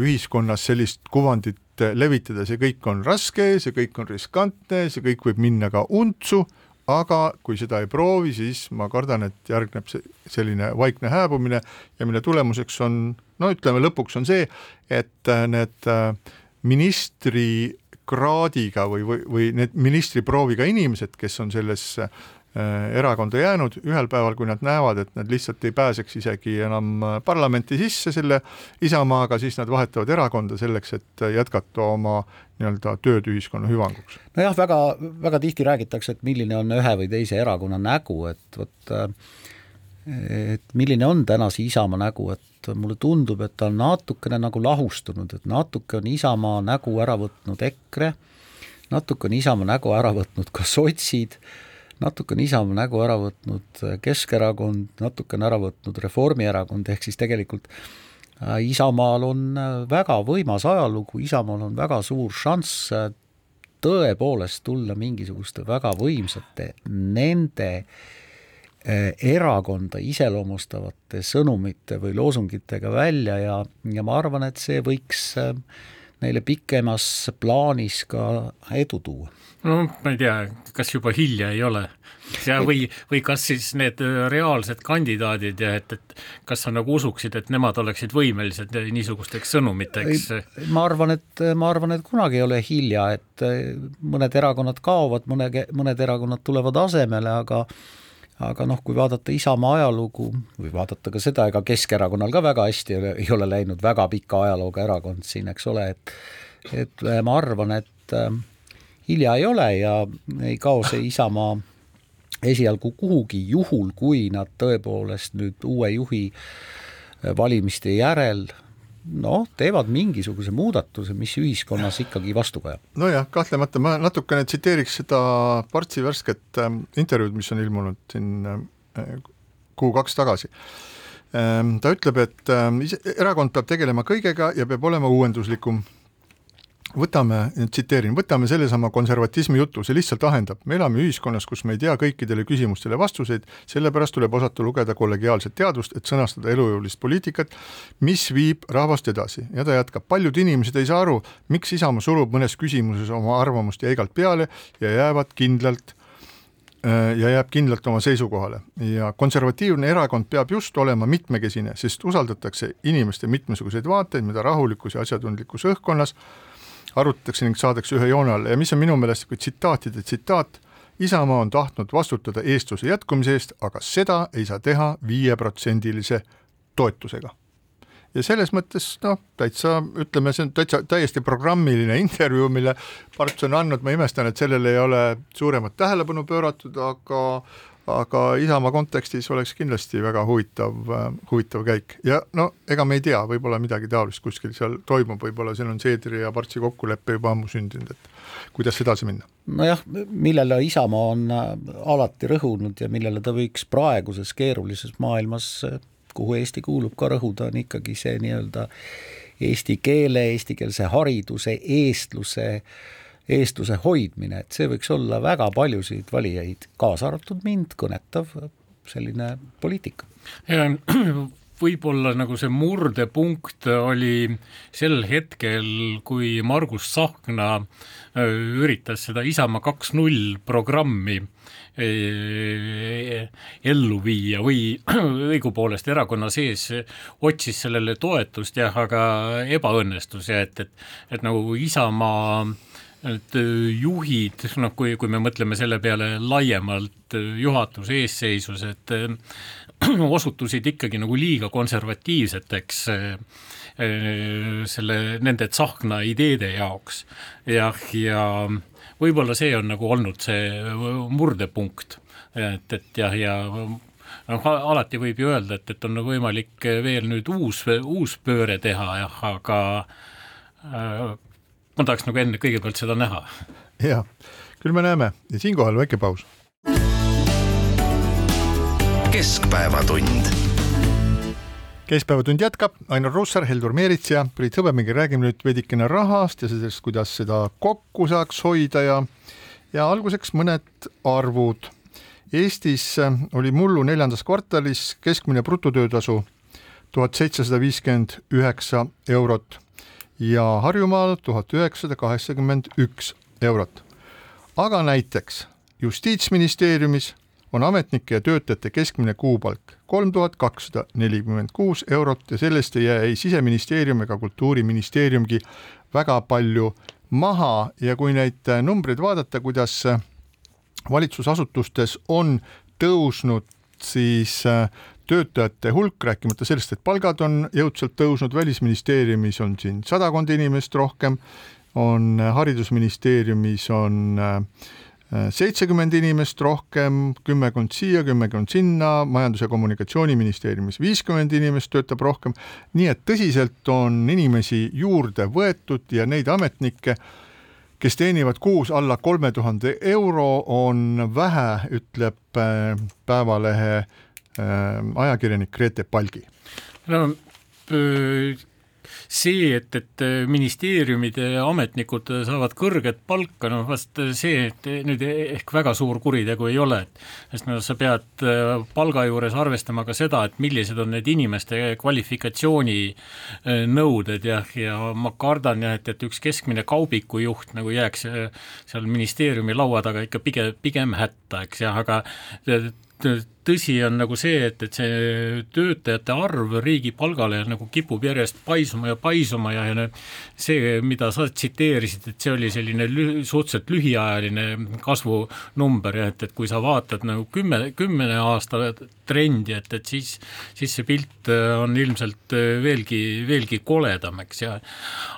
ühiskonnas sellist kuvandit äh, levitada, see kõik on raske, see kõik on riskantne, see kõik võib minna ka untsu, aga kui seda ei proovi, siis ma kardan, et järgneb selline vaikne hääbumine ja mille tulemuseks on, no ütleme lõpuks on see, et äh, need äh, ministri kraadiga või, või, või need ministriprooviga inimesed, kes on sellesse äh, erakonda jäänud, ühel päeval, kui nad näevad, et nad lihtsalt ei pääseks isegi enam äh, parlamenti sisse selle Isamaaga, siis nad vahetavad erakonda selleks, et äh, jätkata oma nii-öelda tööd ühiskonna hüvanguks. nojah, väga, väga tihti räägitakse, et milline on ühe või teise erakonna nägu, et vot äh, et milline on tänase Isamaa nägu, et mulle tundub, et ta on natukene nagu lahustunud, et natuke on Isamaa nägu ära võtnud EKRE, natuke on Isamaa nägu ära võtnud ka sotsid, natuke on Isamaa nägu ära võtnud Keskerakond, natuke on ära võtnud Reformierakond, ehk siis tegelikult äh, Isamaal on äh, väga võimas ajalugu, Isamaal on väga suur šanss äh, tõepoolest tulla mingisuguste väga võimsate nende eh, erakonda iseloomustavate sõnumite või loosungitega välja ja, ja ma arvan, et see võiks eh, neile pikemas plaanis ka edu tuua. no ma ei tea, kas juba hilja ei ole ja või, või kas siis need äh, reaalsed kandidaadid ja et, et kas sa nagu usuksid, et nemad oleksid võimelised niisugusteks sõnumiteks? ma arvan, et ma arvan, et kunagi ei ole hilja, et eh, mõned erakonnad kaovad, mõne, mõned erakonnad tulevad asemele, aga aga noh, kui vaadata Isamaa ajalugu või vaadata ka seda, ega Keskerakonnal ka väga hästi ei ole, ei ole läinud, väga pika ajalooga erakond siin, eks ole, et et ma arvan, et äh, hilja ei ole ja ei kao see Isamaa esialgu kuhugi, juhul kui nad tõepoolest nüüd uue juhi valimiste järel noh, teevad mingisuguse muudatuse, mis ühiskonnas ikkagi vastu kajab. nojah, kahtlemata ma natukene tsiteeriks seda Partsi värsket äh, intervjuud, mis on ilmunud siin äh, kuu-kaks tagasi ähm,. ta ütleb, et äh, erakond peab tegelema kõigega ja peab olema uuenduslikum võtame, tsiteerin, võtame sellesama konservatismi jutu, see lihtsalt ahendab, me elame ühiskonnas, kus me ei tea kõikidele küsimustele vastuseid, sellepärast tuleb osata lugeda kollegiaalset teadust, et sõnastada elujõulist poliitikat, mis viib rahvast edasi. Ja ta jätkab, paljud inimesed ei saa aru, miks Isamaa surub mõnes küsimuses oma arvamust jäigalt peale ja jäävad kindlalt äh, ja jääb kindlalt oma seisukohale. Ja konservatiivne erakond peab just olema mitmekesine, sest usaldatakse inimeste mitmesuguseid vaateid, mida rahulikus ja asjatundlikus õhkkonnas arutatakse ning saadakse ühe joone alla. Ja mis on minu meelest kui tsitaatide tsitaat, Isamaa on tahtnud vastutada eestluse jätkumise eest, aga seda ei saa teha viieprotsendilise toetusega. Ja selles mõttes noh, täitsa ütleme, see on täitsa täiesti programmiline intervjuu, mille Parts on andnud, ma imestan, et sellele ei ole suuremat tähelepanu pööratud, aga aga Isamaa kontekstis oleks kindlasti väga huvitav, huvitav käik ja no ega me ei tea, võib-olla midagi taolist kuskil seal toimub, võib-olla seal on Seedri ja Partsi kokkulepe juba ammu sündinud, et kuidas edasi minna? nojah, millele Isamaa on alati rõhunud ja millele ta võiks praeguses keerulises maailmas kuhu Eesti kuulub ka rõhuda, on ikkagi see nii-öelda eesti keele, eestikeelse hariduse, eestluse, eestluse hoidmine, et see võiks olla väga paljusid valijaid, kaasa arvatud mind, kõnetav selline poliitika. [clears throat] võib-olla nagu see murdepunkt oli sel hetkel, kui Margus Tsahkna äh, üritas seda Isamaa kaks null programmi ellu viia või [clears throat] õigupoolest erakonna sees otsis sellele toetust jah, aga ebaõnnestus ja et, et, et nagu Isamaa et juhid, noh, kui, kui me mõtleme selle peale laiemalt, juhatuse eesseisus, et [clears throat] osutusid ikkagi nagu liiga konservatiivseteks selle, nende Tsahkna ideede jaoks. jah, ja, ja võib-olla see on nagu olnud see murdepunkt, et, et jah, ja noh, alati võib ju öelda, et, et on võimalik veel nüüd uus, uus pööre teha jah, aga äh, ma tahaks nagu enne kõigepealt seda näha. jah, küll me näeme ja siinkohal väike paus. keskpäevatund keskpäevatund jätkab, Ainar Ruussaar, Heldur Meerits ja Priit Hõbemägi, räägime nüüd veidikene rahast ja sellest, kuidas seda kokku saaks hoida ja ja alguseks mõned arvud. Eestis oli mullu neljandas kvartalis keskmine brutotöötasu tuhat seitsesada viiskümmend üheksa eurot ja Harjumaal tuhat üheksasada kaheksakümmend üks eurot. aga näiteks Justiitsministeeriumis on ametnike ja töötajate keskmine kuupalk kolm tuhat kakssada nelikümmend kuus eurot ja sellest ei jää ei Siseministeerium ega Kultuuriministeeriumgi väga palju maha ja kui neid numbreid vaadata, kuidas valitsusasutustes on tõusnud siis äh, töötajate hulk, rääkimata sellest, et palgad on jõudsalt tõusnud, Välisministeeriumis on siin sadakond inimest rohkem, on Haridusministeeriumis on äh, seitsekümmend inimest rohkem, kümmekond siia, kümmekond sinna, Majandus- ja Kommunikatsiooniministeeriumis viiskümmend inimest töötab rohkem, nii et tõsiselt on inimesi juurde võetud ja neid ametnikke, kes teenivad kuus alla kolme tuhande euro, on vähe, ütleb äh, Päevalehe äh, ajakirjanik Grete Palgi. no see, et, et ministeeriumide ametnikud saavad kõrget palka, no vast see, et nüüd ehk väga suur kuritegu ei ole, et sest no sa pead palga juures arvestama ka seda, et millised on need inimeste kvalifikatsiooninõuded äh, jah, ja ma kardan jah, et, et üks keskmine kaubikujuht nagu jääks seal ministeeriumi laua taga ikka pigem, pigem hätta, eks jah, aga tõsi on nagu see, et, et see töötajate arv riigi palgale nagu kipub järjest paisuma ja paisuma ja, ja see, mida sa tsiteerisid, et see oli selline lü suhteliselt lühiajaline kasvunumber ja et, et kui sa vaatad nagu kümme, kümne aasta trendi, et, et siis, siis see pilt on ilmselt veelgi, veelgi koledam, eks ja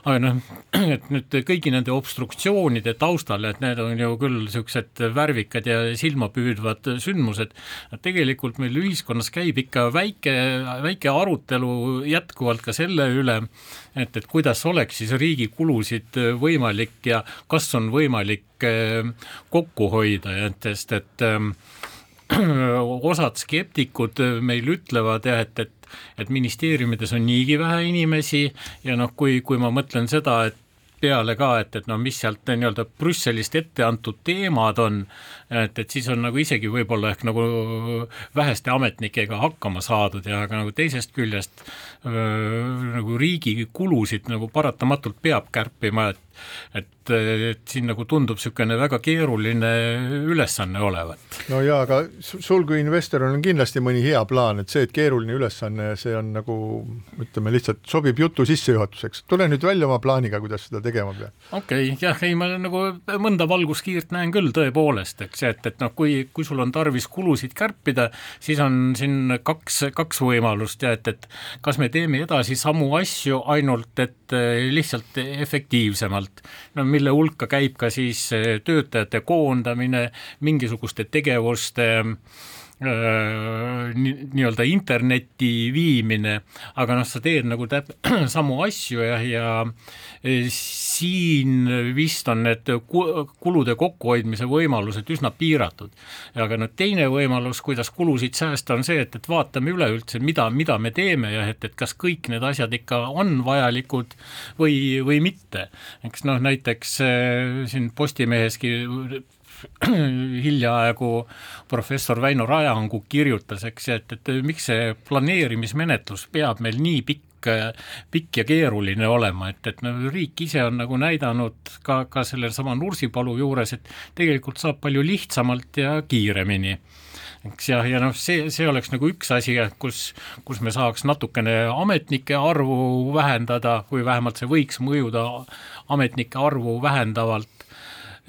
aga noh, [clears throat] et nüüd kõigi nende obstruktsioonide taustal, et need on ju küll niisugused värvikad ja silmapüüdvad sündmused, tegelikult meil ühiskonnas käib ikka väike, väike arutelu jätkuvalt ka selle üle, et, et kuidas oleks siis riigi kulusid võimalik ja kas on võimalik eh, kokku hoida, et sest et äh, [clears throat] osad skeptikud meil ütlevad jah, et, et et ministeeriumides on niigi vähe inimesi ja noh, kui, kui ma mõtlen seda, et peale ka, et, et no mis sealt nii-öelda Brüsselist ette antud teemad on, et, et siis on nagu isegi võib-olla ehk nagu väheste ametnikega hakkama saadud ja aga nagu teisest küljest öö, nagu riigi kulusid nagu paratamatult peab kärpima, et et, et siin nagu tundub niisugune väga keeruline ülesanne olevat. no jaa, aga sul kui investoril on kindlasti mõni hea plaan, et see, et keeruline ülesanne, see on nagu ütleme lihtsalt sobib jutu sissejuhatuseks, tule nüüd välja oma plaaniga, kuidas seda tegema peab. okei okay,, jah, ei ma nagu mõnda valguskiirt näen küll tõepoolest, eks, et, et noh, kui, kui sul on tarvis kulusid kärpida, siis on siin kaks, kaks võimalust ja et, et kas me teeme edasi samu asju, ainult et lihtsalt efektiivsemalt, no mille hulka käib ka siis eh, töötajate koondamine, mingisuguste tegevuste äh, nii-öelda internetti viimine, aga noh, sa teed nagu täp-, [clears throat] samu asju ja, ja eh, siin vist on need kulude kokkuhoidmise võimalused üsna piiratud. aga no teine võimalus, kuidas kulusid säästa, on see, et, et vaatame üleüldse, mida, mida me teeme ja et, et kas kõik need asjad ikka on vajalikud või, või mitte. eks noh, näiteks eh, siin Postimeheski [clears throat] hiljaaegu professor Väino Rajaangu kirjutas, eks, et, et miks see planeerimismenetlus peab meil nii pikk pikk ja keeruline olema, et, et no riik ise on nagu näidanud ka, ka sellesama Nursipalu juures, et tegelikult saab palju lihtsamalt ja kiiremini. Eks ja, ja noh, see, see oleks nagu üks asi, kus, kus me saaks natukene ametnike arvu vähendada, kui vähemalt see võiks mõjuda ametnike arvu vähendavalt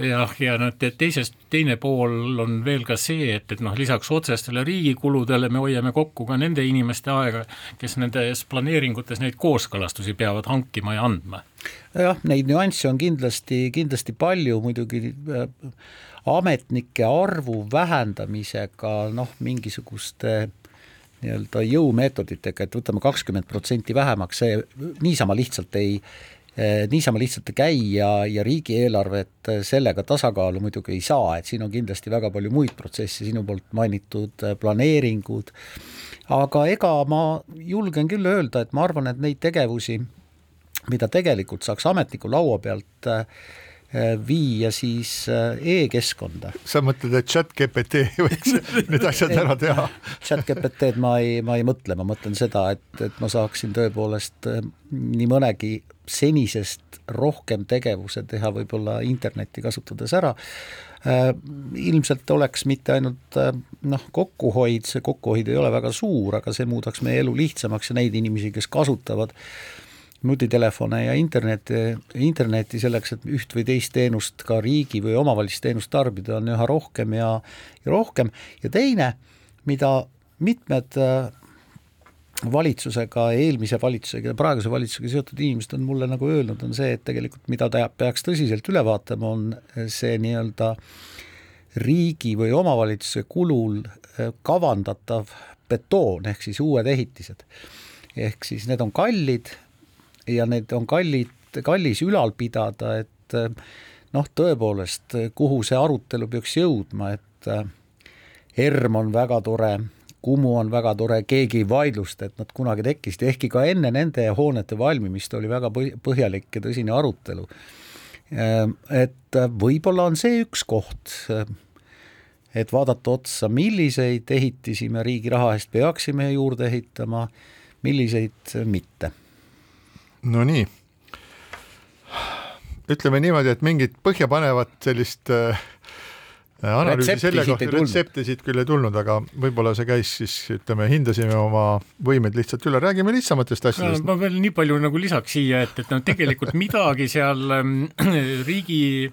jah, ja noh, teisest, teine pool on veel ka see, et, et noh, lisaks otsestele riigi kuludele me hoiame kokku ka nende inimeste aega, kes nendes planeeringutes neid kooskõlastusi peavad hankima ja andma. jah, neid nüansse on kindlasti, kindlasti palju, muidugi äh, ametnike arvu vähendamisega noh, mingisuguste nii-öelda jõumeetoditega, et võtame kakskümmend protsenti vähemaks, see niisama lihtsalt ei niisama lihtsalt ei käi ja, ja riigieelarvet eh, sellega tasakaalu muidugi ei saa, et siin on kindlasti väga palju muid protsesse, sinu poolt mainitud eh, planeeringud, aga ega ma julgen küll öelda, et ma arvan, et neid tegevusi, mida tegelikult saaks ametniku laua pealt viia siis e-keskkonda. sa mõtled, et chat GPT [laughs] võiks need asjad ära teha? chat GPT-d ma ei, ma ei mõtle, ma mõtlen seda, et, et ma saaksin tõepoolest nii mõnegi senisest rohkem tegevuse teha võib-olla internetti kasutades ära, äh, ilmselt oleks mitte ainult äh, noh, kokkuhoid, see kokkuhoid ei ole väga suur, aga see muudaks meie elu lihtsamaks ja neid inimesi, kes kasutavad nutitelefone ja internetti, internetti selleks, et üht või teist teenust ka riigi või omavalitsusteenust tarbida, on üha rohkem ja, ja rohkem ja teine, mida mitmed äh, valitsusega, eelmise valitsusega ja praeguse valitsusega seotud inimesed on mulle nagu öelnud, on see, et tegelikult mida ta peaks tõsiselt üle vaatama, on see nii-öelda riigi või omavalitsuse kulul eh, kavandatav betoon ehk siis uued ehitised. ehk siis need on kallid ja need on kallid, kallis ülal pidada, et eh, noh, tõepoolest, kuhu see arutelu peaks jõudma, et eh, ERM on väga tore, Kumu on väga tore, keegi ei vaidlusta, et nad kunagi tekkisid, ehkki ka enne nende hoonete valmimist oli väga põhjalik ja tõsine arutelu. Ehm, et võib-olla on see üks koht, et vaadata otsa, milliseid ehitisi me riigi raha eest peaksime juurde ehitama, milliseid mitte. No nii, ütleme niimoodi, et mingit põhjapanevat sellist äh, analüüsi selle kohta, retsepte siit küll ei tulnud, aga võib-olla see käis siis, ütleme, hindasime oma võimeid lihtsalt üle, räägime lihtsamatest asjadest. ma veel nii palju nagu lisaks siia, et, et no tegelikult [laughs] midagi seal ähm, [clears throat] riigi,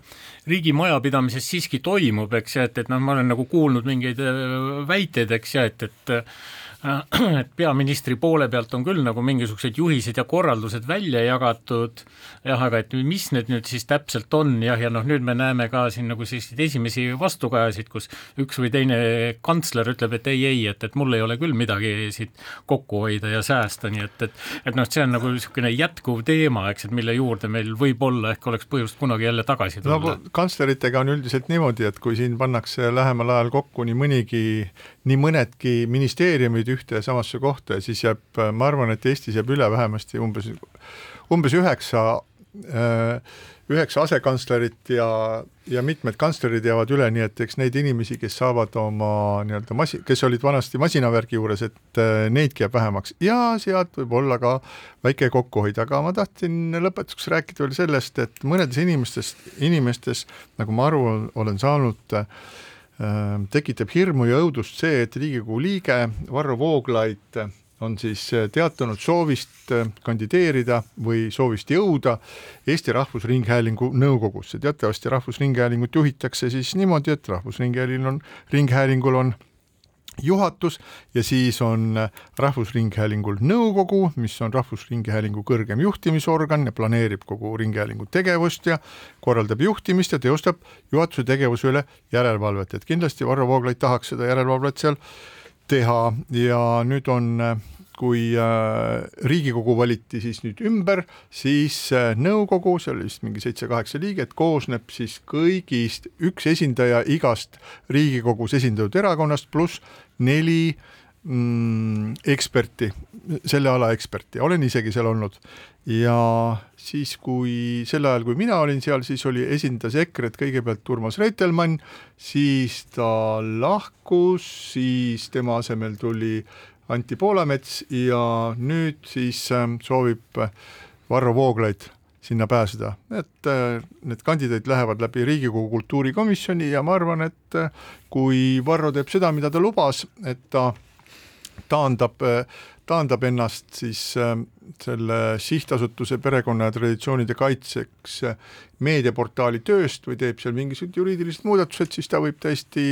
riigi majapidamises siiski toimub, eks ja et, et noh, ma olen nagu kuulnud mingeid äh, väiteid, eks ja et, et [clears throat] et peaministri poole pealt on küll nagu mingisugused juhised ja korraldused välja jagatud, jah, aga et mis need nüüd siis täpselt on jah, ja noh, nüüd me näeme ka siin nagu selliseid esimesi vastukajasid, kus üks või teine kantsler ütleb, et ei, ei, et, et mul ei ole küll midagi siit kokku hoida ja säästa, nii et, et et noh, see on nagu niisugune jätkuv teema, eks, et mille juurde meil võib-olla ehk oleks põhjust kunagi jälle tagasi tulla no,. kantsleritega on üldiselt niimoodi, et kui siin pannakse lähemal ajal kokku nii mõnigi, nii mõnedki ministeeriumid ühte ja samasse kohta ja siis jääb, ma arvan, et Eestis jääb üle vähemasti umbes, umbes üheksa üheksa asekantslerit ja, ja mitmed kantslerid jäävad üle, nii et eks neid inimesi, kes saavad oma nii-öelda masi-, kes olid vanasti masinavärgi juures, et äh, neidki jääb vähemaks. Ja sealt võib olla ka väike kokkuhoid, aga ma tahtsin lõpetuseks rääkida veel sellest, et mõnedes inimestest, inimestes, nagu ma aru olen saanud äh,, tekitab hirmu ja õudust see, et Riigikogu liige Varro Vooglaid on siis äh, teatanud soovist äh, kandideerida või soovist jõuda Eesti Rahvusringhäälingu nõukogusse. teatavasti Rahvusringhäälingut juhitakse siis niimoodi, et Rahvusringhäälingul on, Ringhäälingul on juhatus ja siis on Rahvusringhäälingul nõukogu, mis on Rahvusringhäälingu kõrgem juhtimisorgan ja planeerib kogu Ringhäälingu tegevust ja korraldab juhtimist ja teostab juhatuse tegevuse üle järelevalvet, et kindlasti Varro Vooglaid tahaks seda järelevalvet seal teha. Ja nüüd on kui äh, Riigikogu valiti siis nüüd ümber, siis äh, nõukogu, seal oli vist mingi seitse-kaheksa liiget, koosneb siis kõigist üks esindaja igast Riigikogus esindatud erakonnast pluss neli mm, eksperti, selle ala eksperti, olen isegi seal olnud. Ja siis, kui sel ajal, kui mina olin seal, siis oli, esindas EKRE-t kõigepealt Urmas Reitelmann, siis ta lahkus, siis tema asemel tuli Anti Poolamets ja nüüd siis ähm, soovib Varro Vooglaid sinna pääseda, et äh, need kandidaadid lähevad läbi Riigikogu kultuurikomisjoni ja ma arvan, et äh, kui Varro teeb seda, mida ta lubas, et ta taandab, äh, taandab ennast siis selle sihtasutuse perekonna ja traditsioonide kaitseks meediaportaali tööst või teeb seal mingisugused juriidilised muudatused, siis ta võib täiesti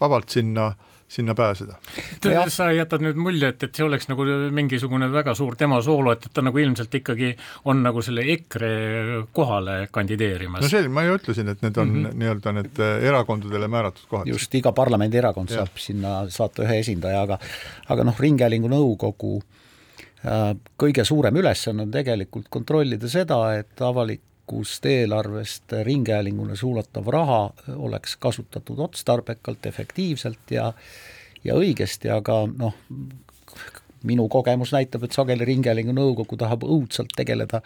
vabalt sinna äh, sinna pääseda. sa jätad nüüd mulje, et, et see oleks nagu mingisugune väga suur tema soolo, et, et ta nagu ilmselt ikkagi on nagu selle EKRE kohale kandideerimas. no see, ma ju ütlesin, et need on mm -hmm. nii-öelda need eh, erakondadele määratud kohad. just, iga parlamendierakond saab sinna saata ühe esindaja, aga aga noh, Ringhäälingu nõukogu äh, kõige suurem ülesanne on tegelikult kontrollida seda, et avalik avalikust eelarvest ringhäälingule suunatav raha oleks kasutatud otstarbekalt, efektiivselt ja ja õigesti, aga noh, minu kogemus näitab, et sageli Ringhäälingu nõukogu tahab õudselt tegeleda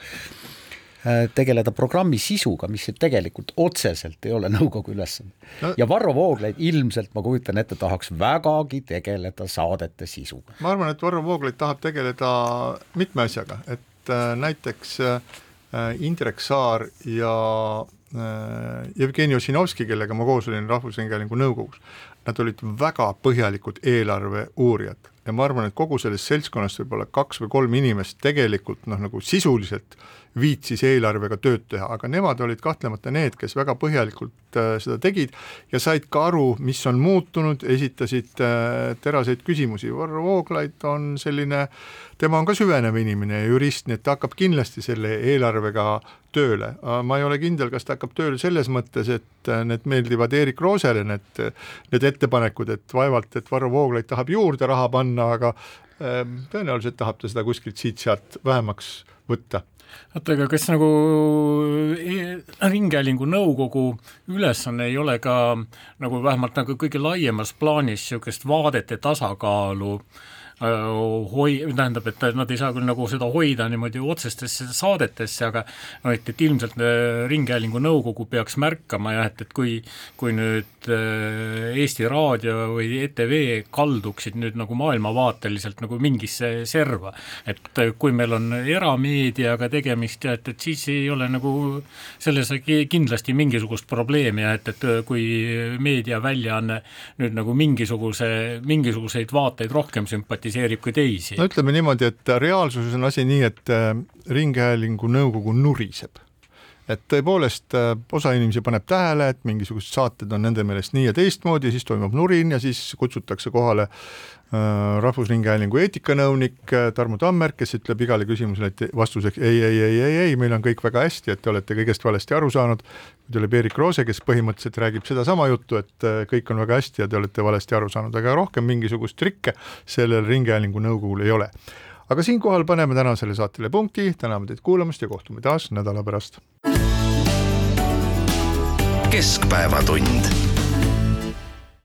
tegeleda programmi sisuga, mis tegelikult otseselt ei ole nõukogu ülesanne no.. ja Varro Vooglaid ilmselt, ma kujutan ette, tahaks vägagi tegeleda saadete sisuga. ma arvan, et Varro Vooglaid tahab tegeleda mitme asjaga, et äh, näiteks Äh, Indrek Saar ja äh, Jevgeni Ossinovski, kellega ma koos olin Rahvusringhäälingu nõukogus, nad olid väga põhjalikud eelarve uurijad. Ja ma arvan, et kogu sellest seltskonnast võib-olla kaks või kolm inimest tegelikult noh, nagu sisuliselt viitsis eelarvega tööd teha, aga nemad olid kahtlemata need, kes väga põhjalikult äh, seda tegid ja said ka aru, mis on muutunud, esitasid äh, teraseid küsimusi, Varro Vooglaid on selline, tema on ka süvenev inimene ja jurist, nii et ta hakkab kindlasti selle eelarvega tööle, ma ei ole kindel, kas ta hakkab tööle selles mõttes, et äh, need meeldivad Erik Roosele, need, need ettepanekud, et vaevalt, et Varro Vooglaid tahab juurde raha panna, aga tõenäoliselt tahab ta seda kuskilt siit-sealt vähemaks võtta. Oota, aga kas nagu e, Ringhäälingu nõukogu ülesanne ei ole ka nagu vähemalt nagu kõige laiemas plaanis niisugust vaadete tasakaalu Äh, hoi-, tähendab, et nad ei saa küll nagu seda hoida niimoodi otsestesse saadetesse, aga noh, et, et ilmselt äh, Ringhäälingu nõukogu peaks märkama jah, et, et kui kui nüüd äh, Eesti Raadio või ETV kalduksid nüüd nagu maailmavaateliselt nagu mingisse serva, et kui meil on erameediaga tegemist ja et, et siis ei ole nagu selles kindlasti mingisugust probleemi ja et, et kui meediaväljaanne nüüd nagu mingisuguse, mingisuguseid vaateid rohkem sümpatiseerib, kritiseerib ka teisi. no ütleme niimoodi, et reaalsuses on asi nii, et äh, Ringhäälingu nõukogu nuriseb et tõepoolest äh, osa inimesi paneb tähele, et mingisugused saated on nende meelest nii ja teistmoodi, siis toimub nurin ja siis kutsutakse kohale äh, Rahvusringhäälingu eetikanõunik äh, Tarmo Tammer, kes ütleb igale küsimusele vastuseks ei, ei, ei, ei, ei, meil on kõik väga hästi, et te olete kõigest valesti aru saanud. tuleb Erik Roose, kes põhimõtteliselt räägib sedasama juttu, et kõik on väga hästi ja te olete valesti aru saanud, aga rohkem mingisugust trikke sellel Ringhäälingu nõukogul ei ole aga siinkohal paneme tänasele saatele punkti, täname teid kuulamast ja kohtume taas nädala pärast. keskpäevatund